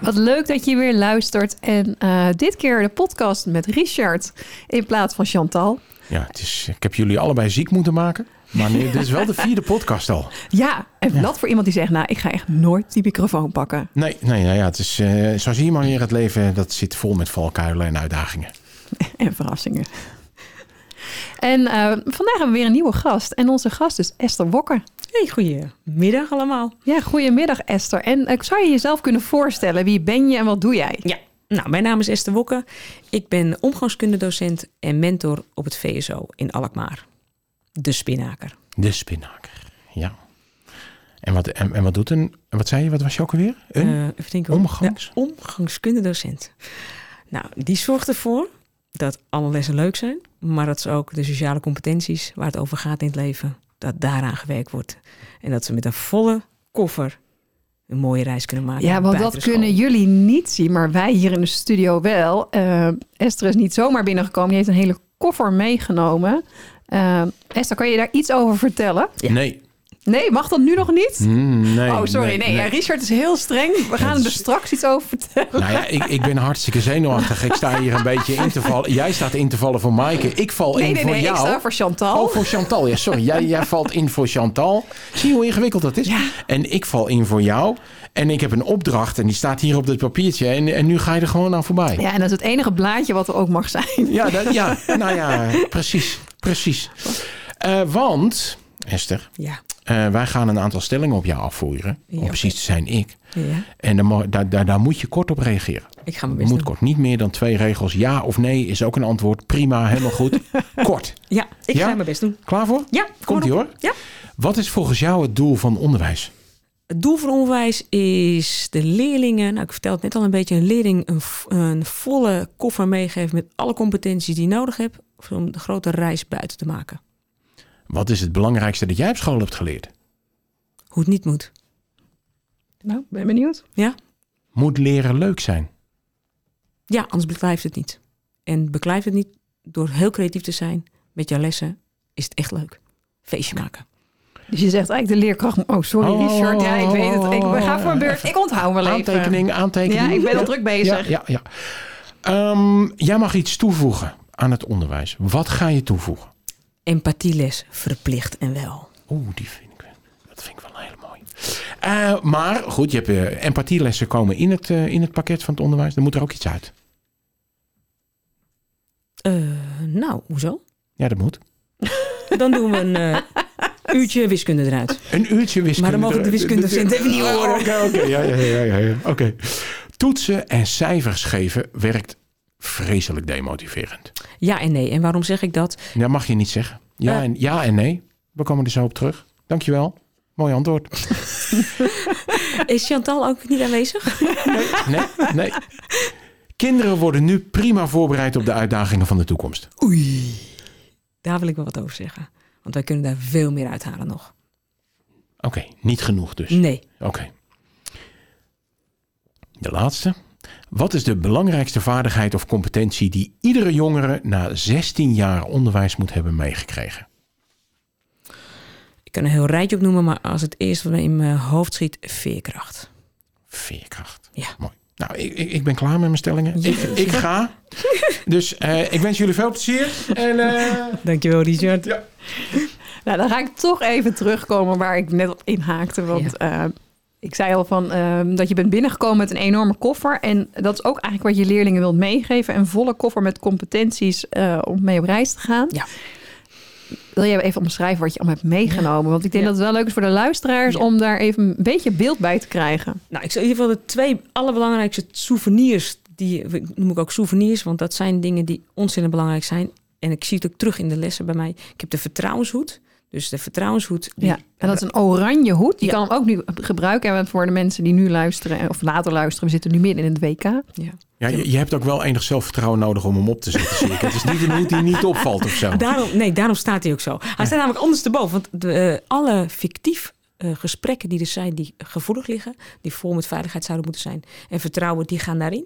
Wat leuk dat je weer luistert. En eh, dit keer de podcast met Richard in plaats van Chantal. Ja, het is, ik heb jullie allebei ziek moeten maken. Maar nee, dit is wel de vierde podcast al. Ja, en dat voor iemand die zegt, nou, ik ga echt nooit die microfoon pakken. Nee, nee nou ja, het is, eh, zo zie je maar weer het leven. Dat zit vol met valkuilen en uitdagingen. En verrassingen. En eh, vandaag hebben we weer een nieuwe gast. En onze gast is Esther Wokker. Hey, goedemiddag allemaal. Ja, goedemiddag Esther. En uh, zou je jezelf kunnen voorstellen? Wie ben je en wat doe jij? Ja, nou, mijn naam is Esther Wokke. Ik ben omgangskundedocent en mentor op het VSO in Alkmaar. De spinnaker. De spinnaker, ja. En wat, en, en wat doet een, wat zei je, wat was je ook alweer? Een Uh, even denken, omgangs? Ja, omgangskundedocent. Nou, die zorgt ervoor dat alle lessen leuk zijn, maar dat ze ook de sociale competenties waar het over gaat in het leven, dat daaraan gewerkt wordt. En dat ze met een volle koffer een mooie reis kunnen maken. Ja, want dat kunnen jullie niet zien, maar wij hier in de studio wel. Eh, Esther is niet zomaar binnengekomen. Die heeft een hele koffer meegenomen. Eh, Esther, kan je daar iets over vertellen? Nee. Nee, mag dat nu nog niet? Mm, nee. oh, sorry. Nee, Richard is heel streng. We gaan er straks iets over vertellen. Nou ja, ik, ik ben hartstikke zenuwachtig. Ik sta hier een beetje in te vallen. Jij staat in te vallen voor Maaike. Ik val Nee, in nee, voor nee. jou. Ik sta voor Chantal. Oh, voor Chantal. Ja, sorry. Jij, jij valt in voor Chantal. Zie hoe ingewikkeld dat is? Ja. En ik val in voor jou. En ik heb een opdracht en die staat hier op dit papiertje. En, en nu ga je er gewoon aan voorbij. Ja, en dat is het enige blaadje wat er ook mag zijn. Ja, dat, ja nou ja, precies. Precies. Eh, want, Esther, Ja, eh, wij gaan een aantal stellingen op jou afvoeren. Ja, om oké. precies te zijn ik. ja. En daar, mo- daar, daar, daar moet je kort op reageren. ik ga mijn moet kort. Niet meer dan twee regels. Ja of nee is ook een antwoord. Prima, helemaal goed. kort. Ja, ik Ja? ga mijn best doen. Klaar voor? Ja, Komt ie maar hoor. Ja. Wat is volgens jou het doel van onderwijs? Het doel van onderwijs is de leerlingen, nou ik vertel het net al een beetje, een leerling een, een volle koffer meegeven met alle competenties die hij nodig heeft om de grote reis buiten te maken. Wat is het belangrijkste dat jij op school hebt geleerd? Hoe het niet moet. Nou, ben benieuwd. Ja? Moet leren leuk zijn? Ja, anders beklijft het niet. En beklijft het niet door heel creatief te zijn met jouw lessen, is het echt leuk. Feestje maken. Dus je zegt eigenlijk de leerkracht... Oh, sorry Oh, Richard. Ja, ik weet het. Ik we gaan voor een beurt. Ik onthoud wel even. Aantekening, aantekening. Ja, ik ben al druk bezig. Ja, ja, ja. Ehm, jij mag iets toevoegen aan het onderwijs. Wat ga je toevoegen? Empathieles verplicht en wel. Oeh, die vind ik, dat vind ik wel heel mooi. Eh, maar goed, je hebt eh, empathielessen komen in het, eh, in het pakket van het onderwijs. Dan moet er ook iets uit. Nou, hoezo? Ja, dat moet. Dan doen we een uurtje wiskunde eruit. Een uurtje wiskunde. Maar dan mogen de wiskundedocenten even niet horen. Oké, oké. Ja, ja, ja, ja, ja. Oké. Toetsen en cijfers geven werkt vreselijk demotiverend. Ja en nee. En waarom zeg ik dat? Dat mag je niet zeggen. Ja, Eh. en, ja en nee. We komen er zo op terug. Dankjewel. Mooi antwoord. Is Chantal ook niet aanwezig? Nee, nee. Kinderen worden nu prima voorbereid op de uitdagingen van de toekomst. Oei. Daar wil ik wel wat over zeggen. Want wij kunnen daar veel meer uithalen nog. Oké, niet genoeg dus. Nee. Oké. De laatste. Wat is de belangrijkste vaardigheid of competentie die iedere jongere na 16 jaar onderwijs moet hebben meegekregen? Ik kan een heel rijtje opnoemen, maar als het eerste wat me in mijn hoofd schiet, veerkracht. Veerkracht. Ja. Mooi. Nou, ik, ik, ben klaar met mijn stellingen. Ik, ik ga. Dus eh, ik wens jullie veel plezier. En, eh, Dankjewel, Richard. Ja. Nou, dan ga ik toch even terugkomen waar ik net op inhaakte. Want eh, ik zei al van ehm, dat je bent binnengekomen met een enorme koffer. En dat is ook eigenlijk wat je leerlingen wilt meegeven. Een volle koffer met competenties eh, om mee op reis te gaan. Ja. Wil jij even omschrijven wat je allemaal hebt meegenomen? Want ik denk Ja. dat het wel leuk is voor de luisteraars Ja. om daar even een beetje beeld bij te krijgen. Nou, ik zou in ieder geval de twee allerbelangrijkste souvenirs, die noem ik ook souvenirs, want dat zijn dingen die ontzettend belangrijk zijn. En ik zie het ook terug in de lessen bij mij. Ik heb de vertrouwenshoed. Dus de vertrouwenshoed. die- Ja, en dat is een oranje hoed. Die Ja. kan hem ook nu gebruiken. En voor de mensen die nu luisteren of later luisteren. We zitten nu midden in het WK. ja. Ja, je, je hebt ook wel enig zelfvertrouwen nodig om hem op te zetten. zie ik. Het is niet een hoed die niet opvalt of zo. Daarom, nee, daarom staat hij ook zo. Hij staat namelijk anders te boven. Want de, eh, alle fictief eh, gesprekken die er zijn, die gevoelig liggen, die vol met veiligheid zouden moeten zijn en vertrouwen, die gaan daarin.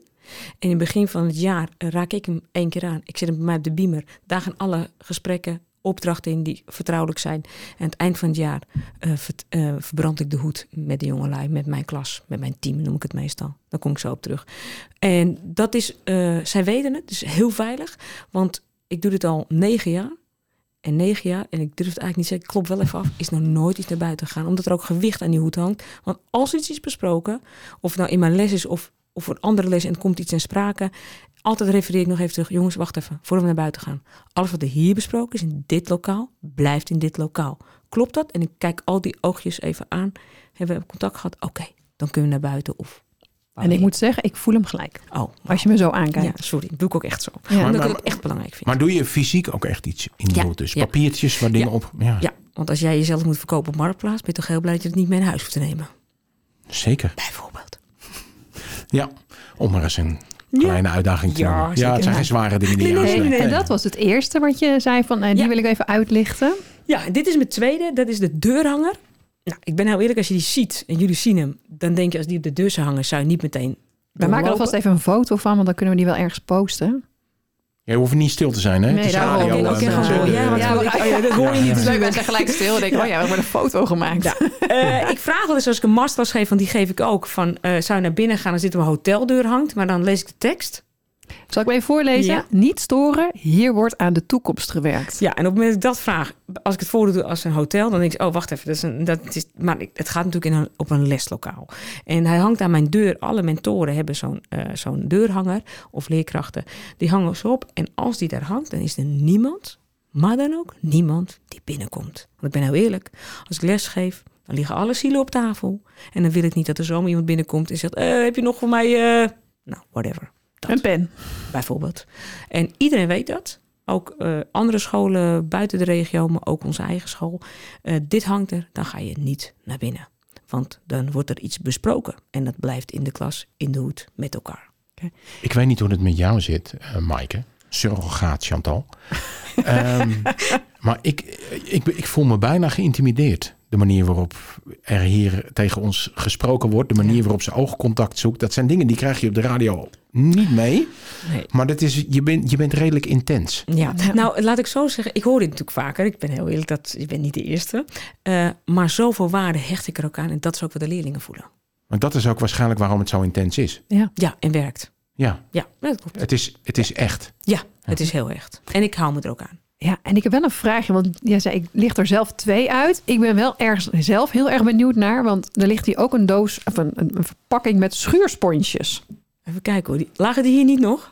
En in het begin van het jaar raak ik hem één keer aan. Ik zet hem bij mij op de beamer. Daar gaan alle gesprekken, opdrachten in die vertrouwelijk zijn. En het eind van het jaar eh, eh, verbrand ik de hoed met de jongelui, met mijn klas, met mijn team noem ik het meestal. Daar kom ik zo op terug. En dat is, eh, zij weten het, dus heel veilig. Want ik doe dit al negen jaar. En negen jaar, en ik durf het eigenlijk niet zeggen, ik klop wel even af, is nog nooit iets naar buiten gegaan. Omdat er ook gewicht aan die hoed hangt. Want als iets is besproken, of nou in mijn les is of, of een andere les en komt iets in sprake, altijd refereer ik nog even terug. Jongens, wacht even, voordat we naar buiten gaan. Alles wat er hier besproken is in dit lokaal, blijft in dit lokaal. Klopt dat? En ik kijk al die oogjes even aan. Hebben we contact gehad? Oké, dan kunnen we naar buiten. Of, En ik moet zeggen, ik voel hem gelijk. Oh, Als je me zo aankijkt. ja, sorry, dat doe ik ook echt zo. Ja. Omdat Maar- ik het echt belangrijk vind. Maar doe je fysiek ook echt iets in de Ja? Dus ja. papiertjes waar dingen Ja. op... Ja, Ja, want als jij jezelf moet verkopen op Marktplaats, ben je toch heel blij dat je het niet mee naar huis hoeft te nemen. zeker. Bijvoorbeeld. Ja, om maar eens een kleine uitdaging te Ja, noemen. Ja, het zijn geen zware dingen die je Nee, nee. En dat was het eerste wat je zei van, eh, die Ja. wil ik even uitlichten. Ja, en dit is mijn tweede. Dat is de deurhanger. Nou, ik ben heel eerlijk, als je die ziet en jullie zien hem, dan denk je als die op de deur zou hangen, zou je niet meteen. We maken er alvast even een foto van, want dan kunnen we die wel ergens posten. Je hoeft niet stil te zijn, hè? Nee, het is. Oké, eh. Ja, want Ja, ik- oh ja, dat hoor je niet. Dus natuurlijk. wij zijn gelijk stil en denken, oh ja, we hebben een foto gemaakt. Ja. Eh, ik vraag wel eens als ik een masterclass geef, want die geef ik ook, van eh, zou je naar binnen gaan, dan zit er een hoteldeur hangt, maar dan lees ik de tekst. Zal ik me even voorlezen? Ja. Niet storen, hier wordt aan de toekomst gewerkt. Ja, en op het moment dat ik dat vraag, als ik het voordoe als een hotel, dan denk ik, oh wacht even, dat is een, dat is, maar het gaat natuurlijk in een, op een leslokaal. En hij hangt aan mijn deur. Alle mentoren hebben zo'n eh, zo'n deurhanger of leerkrachten. Die hangen zo op. En als die daar hangt, dan is er niemand, maar dan ook niemand die binnenkomt. Want ik ben heel eerlijk, als ik les geef, dan liggen alle zielen op tafel. En dan wil ik niet dat er zomaar iemand binnenkomt en zegt, eh, heb je nog voor mij, eh, nou, whatever. Dat Een pen. bijvoorbeeld. En iedereen weet dat. Ook eh, andere scholen buiten de regio, maar ook onze eigen school. Eh, dit hangt er, dan ga je niet naar binnen. Want dan wordt er iets besproken. En dat blijft in de klas, in de hoed, met elkaar. Ik weet niet hoe het met jou zit, eh Maaike. Surrogaat Chantal. Ehm, maar ik, ik, ik voel me bijna geïntimideerd. De manier waarop er hier tegen ons gesproken wordt. De manier waarop ze oogcontact zoekt. Dat zijn dingen die krijg je op de radio niet mee. Nee. Maar dat is, je, bent, je bent redelijk intens. Ja. nou laat ik zo zeggen, ik hoor dit natuurlijk vaker. Ik ben heel eerlijk, dat, je bent niet de eerste. Eh, maar zoveel waarde hecht ik er ook aan. En dat is ook wat de leerlingen voelen. Maar dat is ook waarschijnlijk waarom het zo intens is. Ja, en werkt. Ja, Ja, dat klopt. het is, het is echt. Ja, het is heel echt. En ik hou me er ook aan. Ja, en ik heb wel een vraagje, want jij zei, ik licht er zelf twee uit. Ik ben wel ergens zelf heel erg benieuwd naar, want er ligt hier ook een doos, of een, een, verpakking met schuursponsjes. Even kijken hoor. Die, lagen die hier niet nog?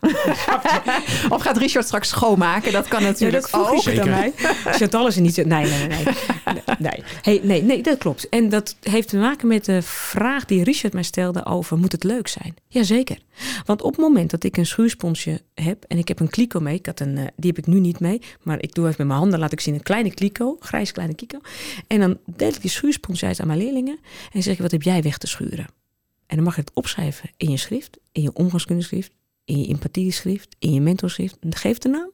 Of gaat Richard straks schoonmaken? Dat kan natuurlijk vroeg ook. Richard aan mij. Chantal is er niet zo... Nee, nee, nee. Nee, nee. Hey, nee, nee, dat klopt. En dat heeft te maken met de vraag die Richard mij stelde over... moet het leuk zijn? Jazeker. Want op het moment dat ik een schuursponsje heb... en ik heb een kliko mee... Ik had een, eh, die heb ik nu niet mee... maar ik doe even met mijn handen, laat ik zien... een kleine kliko, grijs kleine kliko. En dan deel ik die schuursponsje uit aan mijn leerlingen... en zeg ik, wat heb jij weg te schuren? En dan mag je het opschrijven in je schrift... in je omgangskundeschrift... in je empathieschrift, in je mentorschrift. En geef de naam.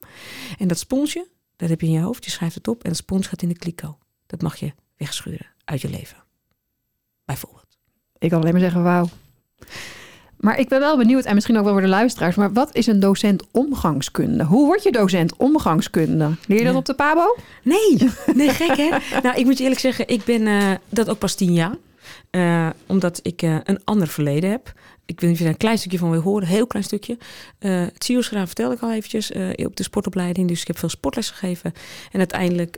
En dat sponsje, dat heb je in je hoofd. Je schrijft het op en dat spons gaat in de kliko. Dat mag je wegschuren uit je leven. Bijvoorbeeld. Ik kan alleen maar zeggen, wauw. Maar ik ben wel benieuwd, en misschien ook wel voor de luisteraars, maar wat is een docent omgangskunde? Hoe word je docent omgangskunde? Leer je dat Ja. op de PABO? Nee, nee, gek hè? nou, ik moet je eerlijk zeggen, ik ben eh, dat ook pas tien jaar. Eh, omdat ik eh, een ander verleden heb. Ik weet niet je daar een klein stukje van wil horen, een heel klein stukje. Eh het CIO's gedaan vertelde ik al eventjes op de sportopleiding. Dus ik heb veel sportles gegeven. En uiteindelijk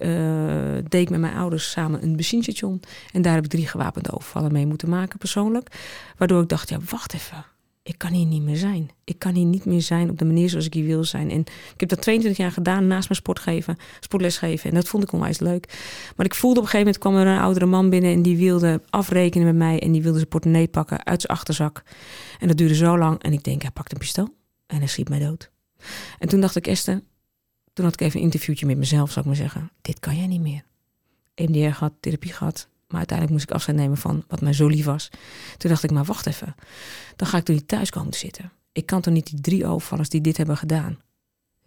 deed ik met mijn ouders samen een benzinestation. En daar heb ik drie gewapende overvallen mee moeten maken persoonlijk. Waardoor ik dacht, ja, wacht even. Ik kan hier niet meer zijn. Ik kan hier niet meer zijn op de manier zoals ik hier wil zijn. En ik heb dat 22 jaar gedaan naast mijn sport geven, sportles geven. En dat vond ik onwijs leuk. Maar ik voelde op een gegeven moment kwam er een oudere man binnen en die wilde afrekenen met mij. En die wilde zijn portemonnee pakken uit zijn achterzak. En dat duurde zo lang. En ik denk, hij pakt een pistool en hij schiet mij dood. En toen dacht ik, Esther, toen had ik even een interviewtje met mezelf, zou ik maar zeggen. Dit kan jij niet meer. EMDR gehad, therapie gehad. Maar uiteindelijk moest ik afscheid nemen van wat mij zo lief was. Toen dacht ik, maar wacht even. Dan ga ik toch niet thuis komen te zitten. Ik kan toch niet die drie overvallers die dit hebben gedaan...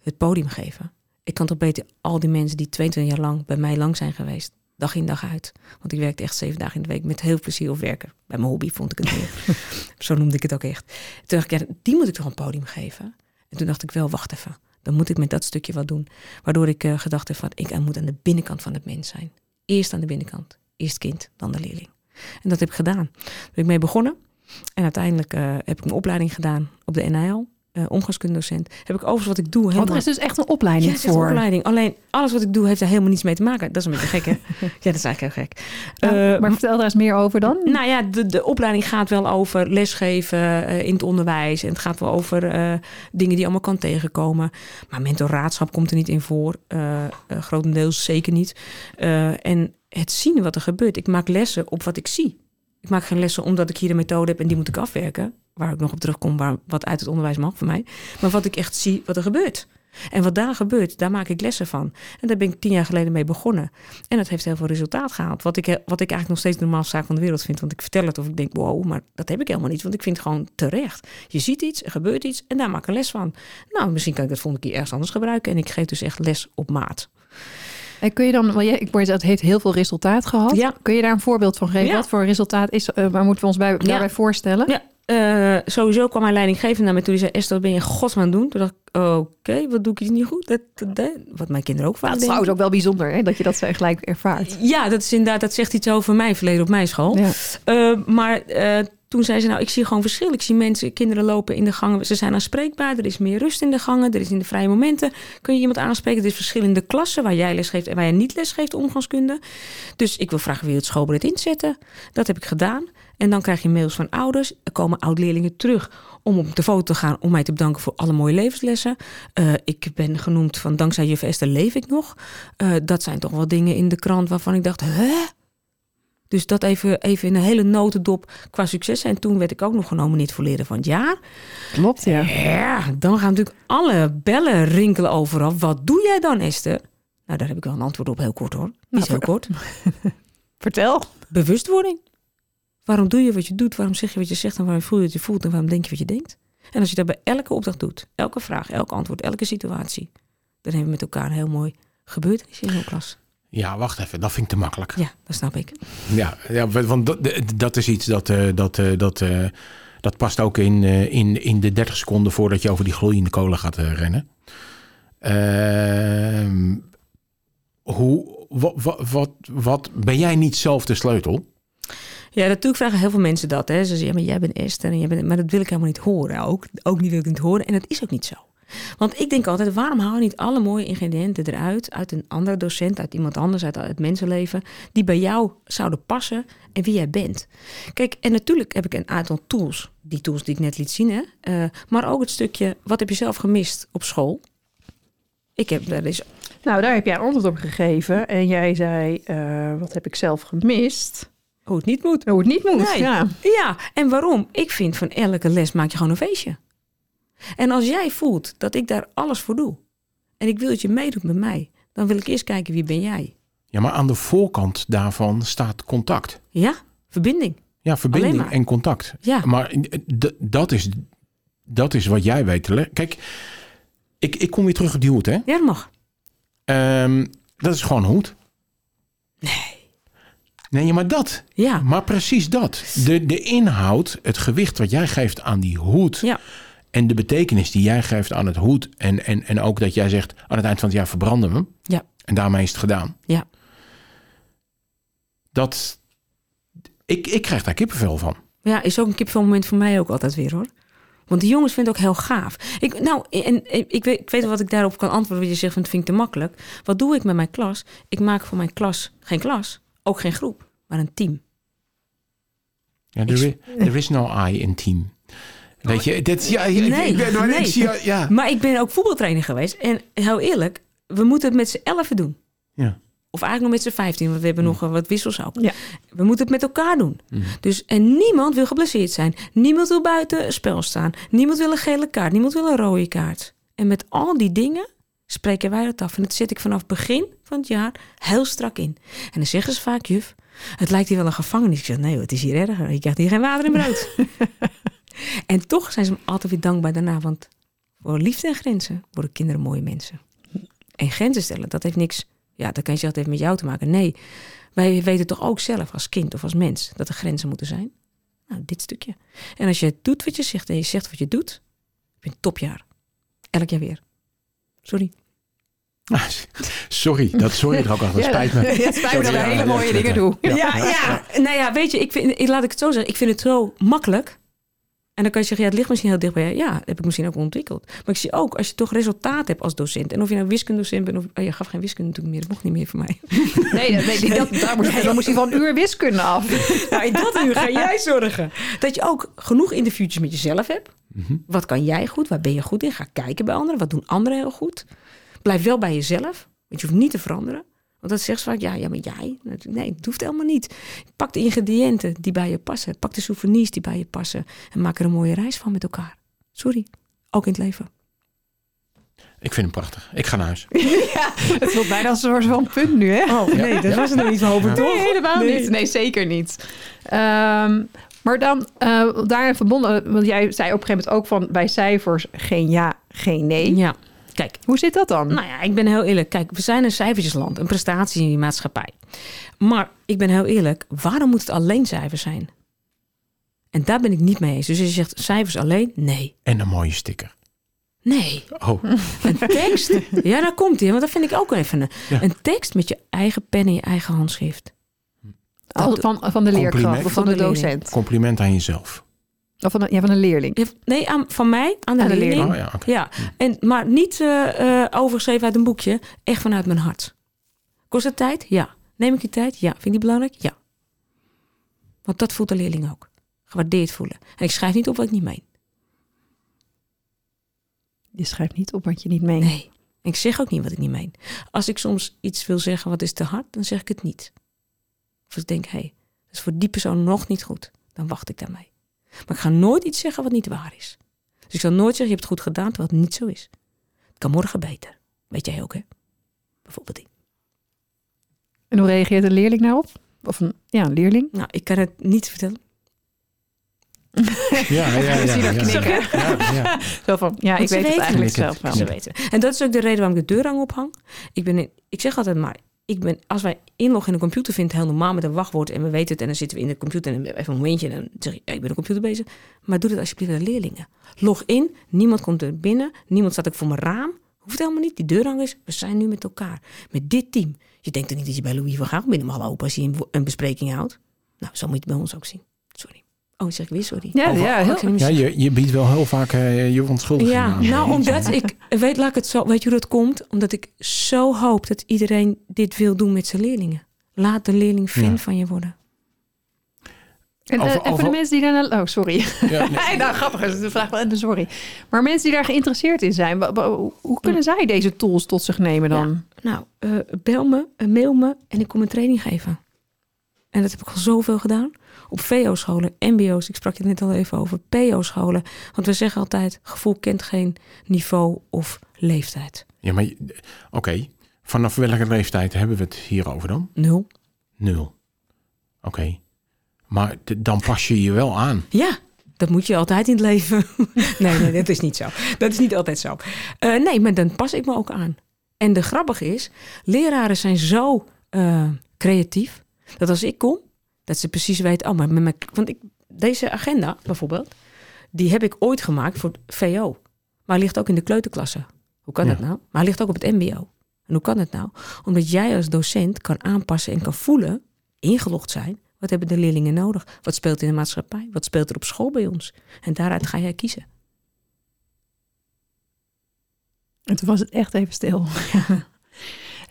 het podium geven. Ik kan toch beter al die mensen die 22 jaar lang bij mij lang zijn geweest... dag in dag uit. Want ik werkte echt zeven dagen in de week met heel plezier op werken. Bij mijn hobby vond ik het meer. zo noemde ik het ook echt. Toen dacht ik, ja, die moet ik toch een podium geven? En toen dacht ik wel, wacht even. Dan moet ik met dat stukje wat doen. Waardoor ik uh, gedacht heb van, ik moet aan de binnenkant van het mens zijn. Eerst aan de binnenkant. Eerst kind, dan de leerling. En dat heb ik gedaan. Daar ben ik mee begonnen. En uiteindelijk uh, heb ik mijn opleiding gedaan op de NIL. Uh, omgangskundedocent. Heb ik overigens wat ik doe. Helemaal... Want er is dus echt een opleiding ja, voor. Een opleiding. Alleen alles wat ik doe heeft daar helemaal niets mee te maken. Dat is een beetje gek, hè? ja, dat is eigenlijk heel gek. Ja, uh, maar vertel daar eens meer over dan. Nou ja, de, de opleiding gaat wel over lesgeven uh, in het onderwijs. En het gaat wel over dingen die allemaal kan tegenkomen. Maar mentoraadschap komt er niet in voor. grotendeels zeker niet. en het zien wat er gebeurt. Ik maak lessen op wat ik zie. Ik maak geen lessen omdat ik hier een methode heb en die moet ik afwerken. Waar ik nog op terugkom, waar, wat uit het onderwijs mag voor mij. Maar wat ik echt zie, wat er gebeurt. En wat daar gebeurt, daar maak ik lessen van. En daar ben ik tien jaar geleden mee begonnen. En dat heeft heel veel resultaat gehaald. Wat ik, wat ik eigenlijk nog steeds de normaalste zaak van de wereld vind. Want ik vertel het of ik denk, wow, maar dat heb ik helemaal niet. Want ik vind het gewoon terecht. Je ziet iets, er gebeurt iets en daar maak ik een les van. Nou, misschien kan ik dat volgende keer ergens anders gebruiken. En ik geef dus echt les op maat. En kun je dan, want ik hoor het heeft heel veel resultaat gehad. Ja. Kun je daar een voorbeeld van geven? Ja. Wat voor resultaat is, uh, waar moeten we ons bij, daarbij voorstellen? Ja, uh, sowieso kwam mijn leidinggevende naar me toe. Die zei, Esther, wat ben je in godsnaam doen? Toen dacht ik, oké, okay, wat doe ik iets niet goed? Dat, dat, dat, wat mijn kinderen ook vaak Het is trouwens ook wel bijzonder, hè, dat je dat zo gelijk ervaart. Ja, dat is inderdaad, dat zegt iets over mijn verleden op mijn school. Ja. Uh, maar toen zei ze, nou, ik zie gewoon verschil. Ik zie mensen, kinderen lopen in de gangen. Ze zijn aanspreekbaar. Er is meer rust in de gangen. Er is in de vrije momenten. Kun je iemand aanspreken. Er is verschil in de klassen waar jij les geeft en waar jij niet les geeft omgangskunde. Dus ik wil vragen, wil je het schoolbeleid inzetten? Dat heb ik gedaan. En dan krijg je mails van ouders. Er komen oud-leerlingen terug om op de foto te gaan. Om mij te bedanken voor alle mooie levenslessen. Uh, ik ben genoemd van dankzij juf Esther leef ik nog. Uh, dat zijn toch wel dingen in de krant waarvan ik dacht, hè? Dus dat even, even in een hele notendop qua succes. En toen werd ik ook nog genomineerd voor leren van het jaar. Klopt, ja. Ja, dan gaan natuurlijk alle bellen rinkelen overal. Wat doe jij dan, Esther? Nou, daar heb ik wel een antwoord op, heel kort hoor. Niet Nou, heel kort. Vertel. Bewustwording. Waarom doe je wat je doet? Waarom zeg je wat je zegt? En waarom voel je wat je voelt? En waarom denk je wat je denkt? En als je dat bij elke opdracht doet, elke vraag, elk antwoord, elke situatie, dan hebben we met elkaar een heel mooi gebeurtenis in zo'n klas. Ja, wacht even. Dat vind ik te makkelijk. Ja, dat snap ik. Ja, ja want dat, dat is iets dat, uh, dat, uh, dat, uh, dat past ook in, in, in de 30 seconden voordat je over die gloeiende kolen gaat rennen. Ehm, hoe, wat, wat, wat, wat, ben jij niet zelf de sleutel? Ja, natuurlijk vragen heel veel mensen dat. Hè. Ze zeggen, maar jij bent Esther. En jij bent... Maar dat wil ik helemaal niet horen. Ook, ook niet wil ik niet horen. En dat is ook niet zo. Want ik denk altijd, waarom haal je niet alle mooie ingrediënten eruit... uit een andere docent, uit iemand anders, uit het mensenleven... die bij jou zouden passen en wie jij bent. Kijk, en natuurlijk heb ik een aantal tools. Die tools die ik net liet zien, hè. Uh, maar ook het stukje, wat heb je zelf gemist op school? Ik heb daar is... Nou, daar heb jij antwoord op gegeven. En jij zei, uh, wat heb ik zelf gemist? Hoe het niet moet. Hoe het niet moet, nee. ja. Ja, en waarom? Ik vind van elke les maak je gewoon een feestje. En als jij voelt dat ik daar alles voor doe... en ik wil dat je meedoet met mij... dan wil ik eerst kijken wie ben jij. Ja, maar aan de voorkant daarvan staat contact. Ja, verbinding. Ja, verbinding en contact. Ja. Maar dat is, dat is wat jij weet te leggen. Kijk, ik, ik kom weer terug op die hoed, hè? Ja, dat mag. Um, dat is gewoon hoed. Nee. Nee, maar dat. Ja. Maar precies dat. De, de inhoud, het gewicht wat jij geeft aan die hoed... Ja. en de betekenis die jij geeft aan het hoed... En, en, en ook dat jij zegt, aan het eind van het jaar verbranden we hem. Ja. En daarmee is het gedaan. Ja. Dat... Ik, ik krijg daar kippenvel van. Ja, is ook een kippenvelmoment voor mij ook altijd weer, hoor. Want die jongens vinden het ook heel gaaf. Ik, nou, en, en ik, weet, ik weet wat ik daarop kan antwoorden. Wat je zegt, van, dat vind ik te makkelijk. Wat doe ik met mijn klas? Ik maak voor mijn klas geen klas, ook geen groep, maar een team. Ja, er is, er is no I in team. Weet je, dat, ja, ja, nee, ik, ben, nee. ik zie, ja. Maar ik ben ook voetbaltrainer geweest. En heel eerlijk, we moeten het met z'n elfen doen. Ja. Of eigenlijk nog met z'n vijftien, want we hebben nog wat wissels ook. Ja. We moeten het met elkaar doen. Mm. Dus, en niemand wil geblesseerd zijn. Niemand wil buiten spel staan. Niemand wil een gele kaart. Niemand wil een rode kaart. En met al die dingen spreken wij dat af. En dat zet ik vanaf begin van het jaar heel strak in. En dan zeggen ze vaak, juf, het lijkt hier wel een gevangenis. Ik zeg, nee, het is hier erger. Je krijgt hier geen water en brood. en toch zijn ze me altijd weer dankbaar daarna. Want voor liefde en grenzen worden kinderen mooie mensen. En grenzen stellen, dat heeft niks... Ja, dat kan je zeggen, dat heeft met jou te maken. Nee, wij weten toch ook zelf als kind of als mens... dat er grenzen moeten zijn. Nou, dit stukje. En als je doet wat je zegt en je zegt wat je doet... heb je een topjaar. Elk jaar weer. Sorry. Sorry, dat sorry er ook al. Dat spijt me. Ja, het spijt me dat ik hele ja, mooie ja, dingen ja. doe. Ja, ja, Nou ja, weet je, ik vind, ik, laat ik het zo zeggen. Ik vind het zo makkelijk. En dan kan je zeggen, ja, het ligt misschien heel dicht bij je. Ja, dat heb ik misschien ook ontwikkeld. Maar ik zie ook, als je toch resultaat hebt als docent. En of je nou wiskundedocent bent of... Oh, je gaf geen wiskunde natuurlijk meer. Dat mocht niet meer voor mij. Nee, dat, nee dat, daar moest, dan moest hij van een uur wiskunde af. Nou, in dat uur ga jij zorgen. Dat je ook genoeg interviewtjes met jezelf hebt. Mhm. Wat kan jij goed? Waar ben je goed in? Ga kijken bij anderen. Wat doen anderen heel goed? Blijf wel bij jezelf. Want je hoeft niet te veranderen. Want dat zegt ze vaak, ja, ja, maar jij? Nee, het hoeft helemaal niet. Pak de ingrediënten die bij je passen. Pak de souvenirs die bij je passen. En maak er een mooie reis van met elkaar. Sorry. Ook in het leven. Ik vind hem prachtig. Ik ga naar huis. Het voelt bijna als een soort van punt nu, hè? Oh, nee, dat was het nog niet hoop ik Nee, helemaal Nee. niet. Nee, zeker niet. Ehm, maar dan eh daarin verbonden, want jij zei op een gegeven moment ook van bij cijfers geen ja, geen nee. Ja, kijk. Hoe zit dat dan? Nou ja, ik ben heel eerlijk. Kijk, we zijn een cijfertjesland, een prestatie in die maatschappij. Maar ik ben heel eerlijk, waarom moet het alleen cijfers zijn? En daar ben ik niet mee eens. Dus als je zegt cijfers alleen, nee. En een mooie sticker. Nee. Oh, Een tekst, ja, daar komt hij. Want dat vind ik ook even een, Ja. een tekst met je eigen pen en je eigen handschrift. Al- van, van de leerkracht Compliment. of van de docent? compliment aan jezelf. Of van de, ja, van een leerling. Nee, aan, van mij, aan de, Aan de leerling. leerling. Oh ja, en, maar niet eh, eh, overgeschreven uit een boekje. Echt vanuit mijn hart. Kost het tijd? Ja. Neem ik je tijd? Ja. Vind je die belangrijk? Ja. Want dat voelt de leerling ook. Gewaardeerd voelen. En ik schrijf niet op wat ik niet meen. Je schrijft niet op wat je niet meent. Nee. En ik zeg ook niet wat ik niet meen. Als ik soms iets wil zeggen wat is te hard, dan zeg ik het niet. Of als ik denk, hé, hey, dat is voor die persoon nog niet goed. Dan wacht ik daarmee. Maar ik ga nooit iets zeggen wat niet waar is. Dus ik zal nooit zeggen, je hebt het goed gedaan, terwijl het niet zo is. Het kan morgen beter. Weet jij ook, hè? Bijvoorbeeld die. En hoe reageert een leerling daarop? Of een, ja, een leerling? Nou, ik kan het niet vertellen. Ja, ja, ja. Ik zie ja, dat ja. knikken. Ja, ja. Zo van, ja, Want ik weet het eigenlijk zelf wel. Ze weten. En dat is ook de reden waarom ik de deurrang ophang. Ik, ben, ik zeg altijd maar, ik ben, als wij inloggen in een computer vindt het heel normaal met een wachtwoord en we weten het en dan zitten we in de computer en even een momentje en dan zeg ja, ik ben de computer bezig. Maar doe dat alsjeblieft met de leerlingen. Log in, niemand komt er binnen, niemand staat ook voor mijn raam. Hoeft helemaal niet, die deurrang is, we zijn nu met elkaar. Met dit team. Je denkt er niet dat je bij Louis van Gaal binnen mag lopen als hij een, een bespreking houdt. Nou, zo moet je het bij ons ook zien. Oh, zeg ik weer sorry. Ja, Over- ja, oh, heel- Ja, je, je biedt wel heel vaak eh, je verontschuldiging ja, aan. nou omdat ik, weet, laat ik het zo, weet je hoe dat komt? Omdat ik zo hoop dat iedereen dit wil doen met zijn leerlingen. Laat de leerling fan Ja. van je worden. En, eh, Over- en voor over- de mensen die daar... Oh, sorry. Ja, nee. nou, grappig is de vraag wel. en Sorry. Maar mensen die daar geïnteresseerd in zijn, hoe kunnen zij deze tools tot zich nemen dan? Nou, eh, bel me, eh, mail me en ik kom een training geven. En dat heb ik al zoveel gedaan. Op VO-scholen, MBO's, ik sprak je net al even over, PO-scholen. Want we zeggen altijd, gevoel kent geen niveau of leeftijd. Ja, maar oké. Vanaf welke leeftijd hebben we het hierover dan? Nul. Nul. Oké. Maar dan pas je je wel aan. Ja, dat moet je altijd in het leven. nee, nee, dat is niet zo. Dat is niet altijd zo. Eh, nee, maar dan pas ik me ook aan. En de grappige is, leraren zijn zo eh, creatief dat als ik kom, dat ze precies weten, oh, maar met mijn, want ik, deze agenda bijvoorbeeld, die heb ik ooit gemaakt voor VO. Maar hij ligt ook in de kleuterklasse. Hoe kan Ja. dat nou? Maar hij ligt ook op het MBO. En hoe kan dat nou? Omdat jij als docent kan aanpassen en kan voelen, ingelogd zijn, wat hebben de leerlingen nodig? Wat speelt in de maatschappij? Wat speelt er op school bij ons? En daaruit ga jij kiezen. En toen was het echt even stil.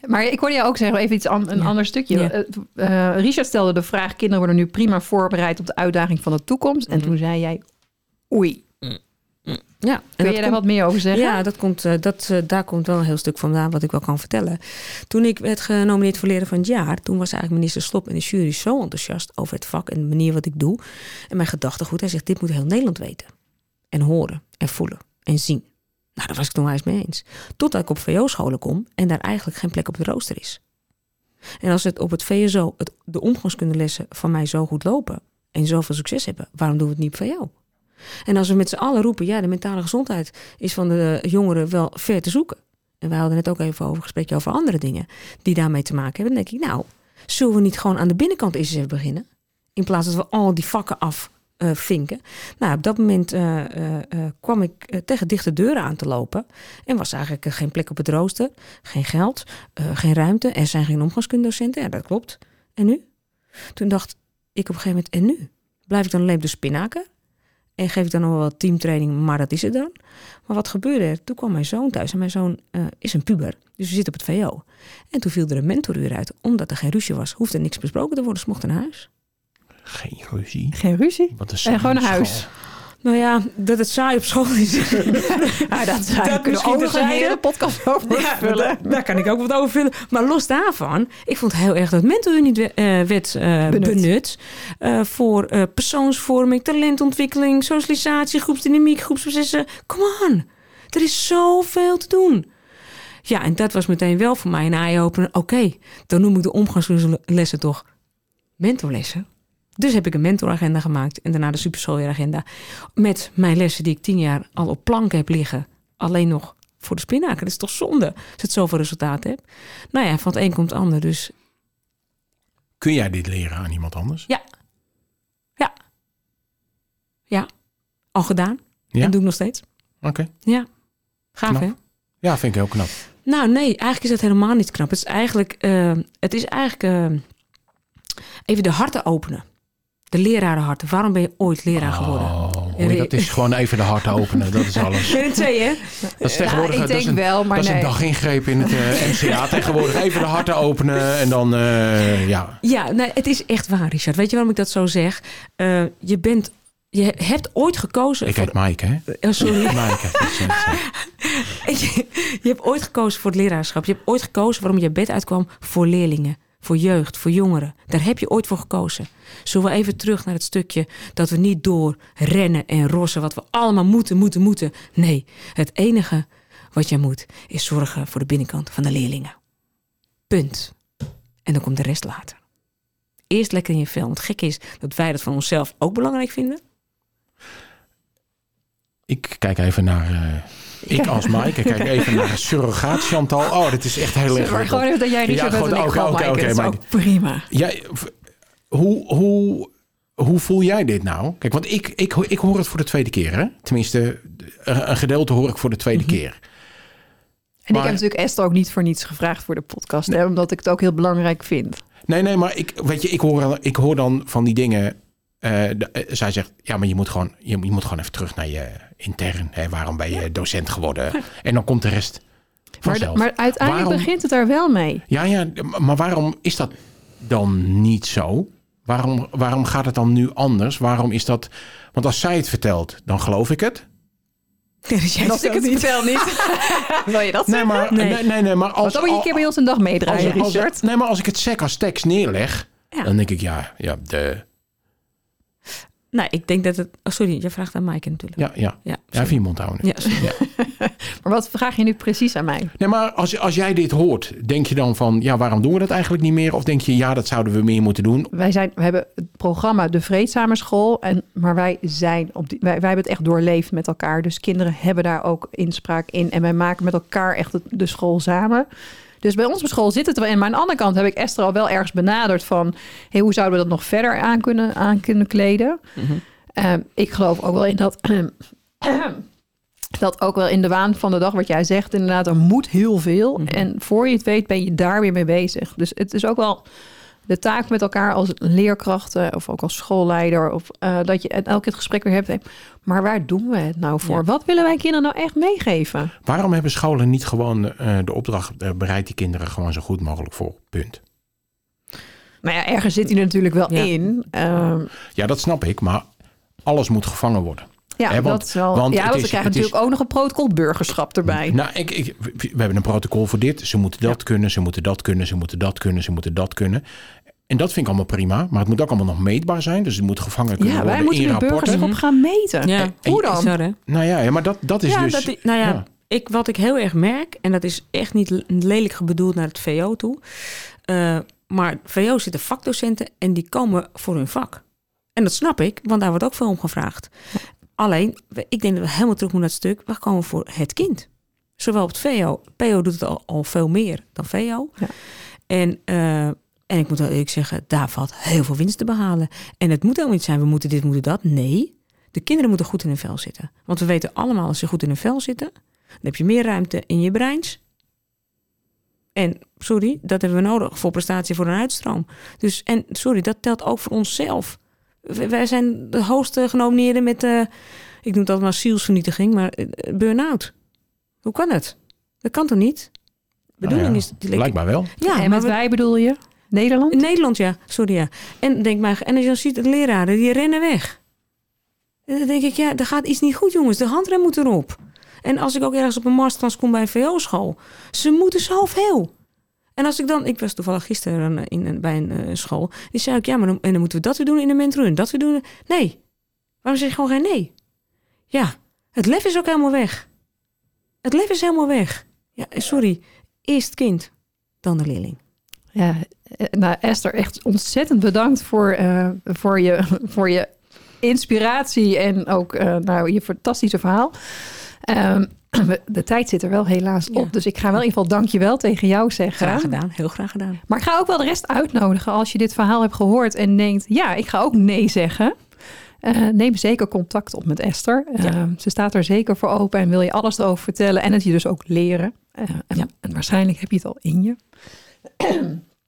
Maar ik hoorde jou ook zeggen, even iets an, een Ja. ander stukje. Ja. Eh, eh, Richard stelde de vraag, kinderen worden nu prima voorbereid op de uitdaging van de toekomst. En Mhm. toen zei jij, oei. Ja, Kun je daar wat meer over zeggen? Ja, dat komt, eh, dat, daar komt wel een heel stuk vandaan wat ik wel kan vertellen. Toen ik werd genomineerd voor leren van het jaar, toen was eigenlijk minister Slop en de jury zo enthousiast over het vak en de manier wat ik doe. En mijn gedachtegoed, hij zegt, dit moet heel Nederland weten. En horen en voelen en zien. Nou, daar was ik het onwijs mee eens. Totdat ik op VO-scholen kom en daar eigenlijk geen plek op de rooster is. En als het op het VSO, het, de omgangskundelessen van mij zo goed lopen en zoveel succes hebben, waarom doen we het niet op VO? En als we met z'n allen roepen, ja, de mentale gezondheid is van de jongeren wel ver te zoeken. En wij hadden net ook even over een gesprekje over andere dingen die daarmee te maken hebben. Dan denk ik, nou, zullen we niet gewoon aan de binnenkant eens even beginnen? In plaats dat we al die vakken afvinken. nou, op dat moment eh, eh, eh, kwam ik eh, tegen dichte deuren aan te lopen. En was eigenlijk eh, geen plek op het rooster, geen geld, eh, geen ruimte. Er zijn geen omgangskundedocenten. Ja, dat klopt. En nu? Toen dacht ik op een gegeven moment, en nu? Blijf ik dan alleen op de spinnaker? En geef ik dan nog wel teamtraining, maar dat is het dan. Maar wat gebeurde er? Toen kwam mijn zoon thuis. En mijn zoon eh, is een puber. Dus we zitten op het VO. En toen viel er een mentoruur uit. Omdat er geen ruzie was, hoefde niks besproken te worden. Ze mochten naar huis. Geen ruzie. Geen ruzie. Wat En gewoon naar huis. Nou ja, dat het saai op school is. Ja, dat, zou Dat misschien ook een hele podcast over Ja, vullen. daar, daar kan ik ook wat over vullen. Maar los daarvan, ik vond heel erg dat mentoruur niet eh, werd eh, Benut. benut. eh, voor persoonsvorming, talentontwikkeling, socialisatie, groepsdynamiek, groepsprocessen. Come on, er is zoveel te doen. Ja, en dat was meteen wel voor mij een eye-opener. Oké, dan noem ik de omgangslessen toch mentorlessen. Dus heb ik een mentoragenda gemaakt en daarna de superschooljaaragenda. Met mijn lessen die ik tien jaar al op planken heb liggen. Alleen nog voor de spinnaker. Dat is toch zonde als het zoveel resultaat hebt. Nou ja, van het een komt het ander. Dus Kun jij dit leren aan iemand anders? al gedaan. Ja? En doe ik nog steeds. Oké. Ja, gaaf Knap. hè? Ja, vind ik heel knap. Nou nee, eigenlijk is dat helemaal niet knap. Het is eigenlijk, eh, het is eigenlijk eh, even de harten openen. De lerarenharten. Waarom ben je ooit leraar geworden? Oh, hoor je, dat is gewoon even de hart openen. Dat is alles. Twee hè? Dat is tegenwoordig ik dat is denk een, wel, maar dat is een dagingreep in het eh, MCA. Tegenwoordig even de harten openen en dan, eh, ja. Ja, nee, het is echt waar Richard. Weet je waarom ik dat zo zeg? Eh, je bent, je hebt ooit gekozen... Ik voor- heet Mike, hè? Oh, sorry. Je hebt ooit gekozen voor het leraarschap. Je hebt ooit gekozen waarom je bed uitkwam voor leerlingen, voor jeugd, voor jongeren. Daar heb je ooit voor gekozen. Zullen we even terug naar het stukje dat we niet door rennen en rossen, wat we allemaal moeten, moeten, moeten. Nee, het enige wat je moet is zorgen voor de binnenkant van de leerlingen. Punt. En dan komt de rest later. Eerst lekker in je vel. Want gek is dat wij dat van onszelf ook belangrijk vinden. Ik kijk even naar... eh, ik als Mike, ik kijk even naar surrogaat Chantal. Oh, dit is echt heel erg. Maar gewoon even dat jij niet Ja, zo bent oké, oké, Maaike. oké, prima. Jij, hoe, hoe, hoe voel jij dit nou? Kijk, want ik, ik, ik hoor het voor de tweede keer, hè? Tenminste, een gedeelte hoor ik voor de tweede keer. En Maar- ik heb natuurlijk Esther ook niet voor niets gevraagd voor de podcast. Hè, omdat ik het ook heel belangrijk vind. Nee, nee, maar ik, weet je, ik, hoor, ik hoor dan van die dingen. Eh, de- eh, zij zegt, ja, maar je moet, gewoon, je, je moet gewoon even terug naar je intern. Hè? Waarom ben je docent geworden? En dan komt de rest Maar, vanzelf. maar uiteindelijk Waarom- begint het daar wel mee. Ja, ja, maar waarom is dat dan niet zo? Waarom, waarom gaat het dan nu anders? Waarom is dat... Want als zij het vertelt, dan geloof ik het. Ja, dus jij En als ik het vertel niet. Wil je dat Nee, maar, Nee. nee. Nee, nee, maar als, dan moet je een keer bij ons een dag meedraaien, als, als, Richard. nee, maar als ik het sec als tekst neerleg, Ja. dan denk ik, ja, ja, de, Nou, ik denk dat het... Oh, sorry, je vraagt aan Maaike natuurlijk. ja, ja. Ja, Ja, mond houden. Ja, sorry. Maar wat vraag je nu precies aan mij? Nee, maar als, als jij dit hoort, denk je dan van, ja, waarom doen we dat eigenlijk niet meer? Of denk je, ja, dat zouden we meer moeten doen? Wij, zijn, we hebben het programma De Vreedzame School. En, maar wij, zijn op die, wij, wij hebben het echt doorleefd met elkaar. Dus kinderen hebben daar ook inspraak in. En wij maken met elkaar echt het- de school samen. Dus bij ons op school zit het wel in. Maar aan de andere kant heb ik Esther al wel ergens benaderd van... Hey, hoe zouden we dat nog verder aan kunnen, aan kunnen kleden? Ehm, ik geloof ook wel in dat... dat ook wel in de waan van de dag, wat jij zegt, inderdaad, er moet heel veel. En voor je het weet, ben je daar weer mee bezig. Dus het is ook wel de taak met elkaar als leerkrachten of ook als schoolleider. Of uh, dat je elke keer het gesprek weer hebt. Maar waar doen we het nou voor? Ja. Wat willen wij kinderen nou echt meegeven? Waarom hebben scholen niet gewoon eh, de opdracht, eh, bereid die kinderen gewoon zo goed mogelijk voor? Punt. Nou ja, ergens zit hij er natuurlijk wel Ja. in. Ehm, Ja, dat snap ik, maar alles moet gevangen worden. Ja, want- dat is wel. want ja, het want is- we krijgen is- natuurlijk ook nog een protocol burgerschap erbij. Nou, ik, ik, we hebben een protocol voor dit. Ze moeten dat kunnen, ze moeten dat kunnen, ze moeten dat kunnen, ze moeten dat kunnen. En dat vind ik allemaal prima, maar het moet ook allemaal nog meetbaar zijn. Dus het moet gevangen kunnen ja, worden wij moeten in de rapporten. burgerschap gaan meten. Ja, en- Hoe dan? Sorry. Nou ja, ja, maar dat, dat is ja, dus... dat, nou ja, ja. ik, wat ik heel erg merk, en dat is echt niet lelijk bedoeld naar het VO toe. eh, maar VO zitten vakdocenten en die komen voor hun vak. En dat snap ik, want daar wordt ook veel om gevraagd. Alleen, we- ik denk dat we helemaal terug moeten naar het stuk. We komen voor het kind. Zowel op het VO. PO doet het al, al veel meer dan VO. Ja. En, eh, en ik moet wel eerlijk zeggen, daar valt heel veel winst te behalen. En het moet helemaal niet zijn, we moeten dit, moeten dat. Nee, de kinderen moeten goed in hun vel zitten. Want we weten allemaal, als ze goed in hun vel zitten... dan heb je meer ruimte in je breins. En sorry, dat hebben we nodig voor prestatie voor een uitstroom. Dus, en sorry, dat telt ook voor onszelf. Wij zijn de hoogste genomineerden met, eh, ik noem het altijd maar zielsvernietiging, maar eh, burn-out. Hoe kan het? Dat kan toch niet? De bedoeling Nou ja, is... Blijkbaar wel. Ja, en maar met wij bedoel je? Nederland? in Nederland, ja. Sorry, ja. En denk maar, en als je dan ziet de leraren, die rennen weg. En dan denk ik, ja, er gaat iets niet goed, jongens. De handrem moet erop. En als ik ook ergens op een masterclass kom bij een VO-school, ze moeten zoveel. En als ik dan, ik was toevallig gisteren eh, in, een- bij een eh, school, die zei ik, ja, maar dan, en dan moeten we dat weer doen in de mentor en dat weer doen. Nee. Waarom zeg je gewoon geen nee? Ja, het lef is ook helemaal weg. Het lef is helemaal weg. Ja, sorry. Eerst kind, dan de leerling. Ja, eh, nou Esther, echt ontzettend bedankt voor, eh, voor, je, voor je inspiratie en ook eh, nou, je fantastische verhaal. Ehm, we- de tijd zit er wel helaas op, Ja. dus ik ga wel in ieder geval dankjewel tegen jou zeggen. Graag gedaan, heel graag gedaan. Maar ik ga ook wel de rest uitnodigen als je dit verhaal hebt gehoord en denkt, ja, ik ga ook nee zeggen. Eh, neem zeker contact op met Esther. Eh, Ja. Ze staat er zeker voor open en wil je alles erover vertellen en het je dus ook leren. Eh, en, Ja. en waarschijnlijk heb je het al in je.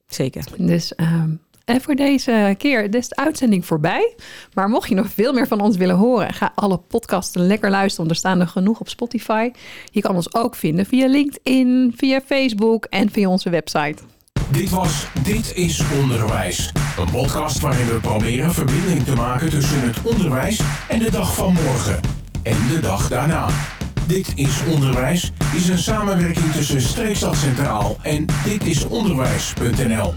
Zeker. Dus ehm, en voor deze keer is de uitzending voorbij. Maar mocht je nog veel meer van ons willen horen, ga alle podcasten lekker luisteren. Want er staan er genoeg op Spotify. Je kan ons ook vinden via LinkedIn, via Facebook en via onze website. Dit was Dit is Onderwijs. Een podcast waarin we proberen verbinding te maken tussen het onderwijs en de dag van morgen. En de dag daarna. Dit is Onderwijs is een samenwerking tussen Streekstad Centraal en ditisonderwijs.nl.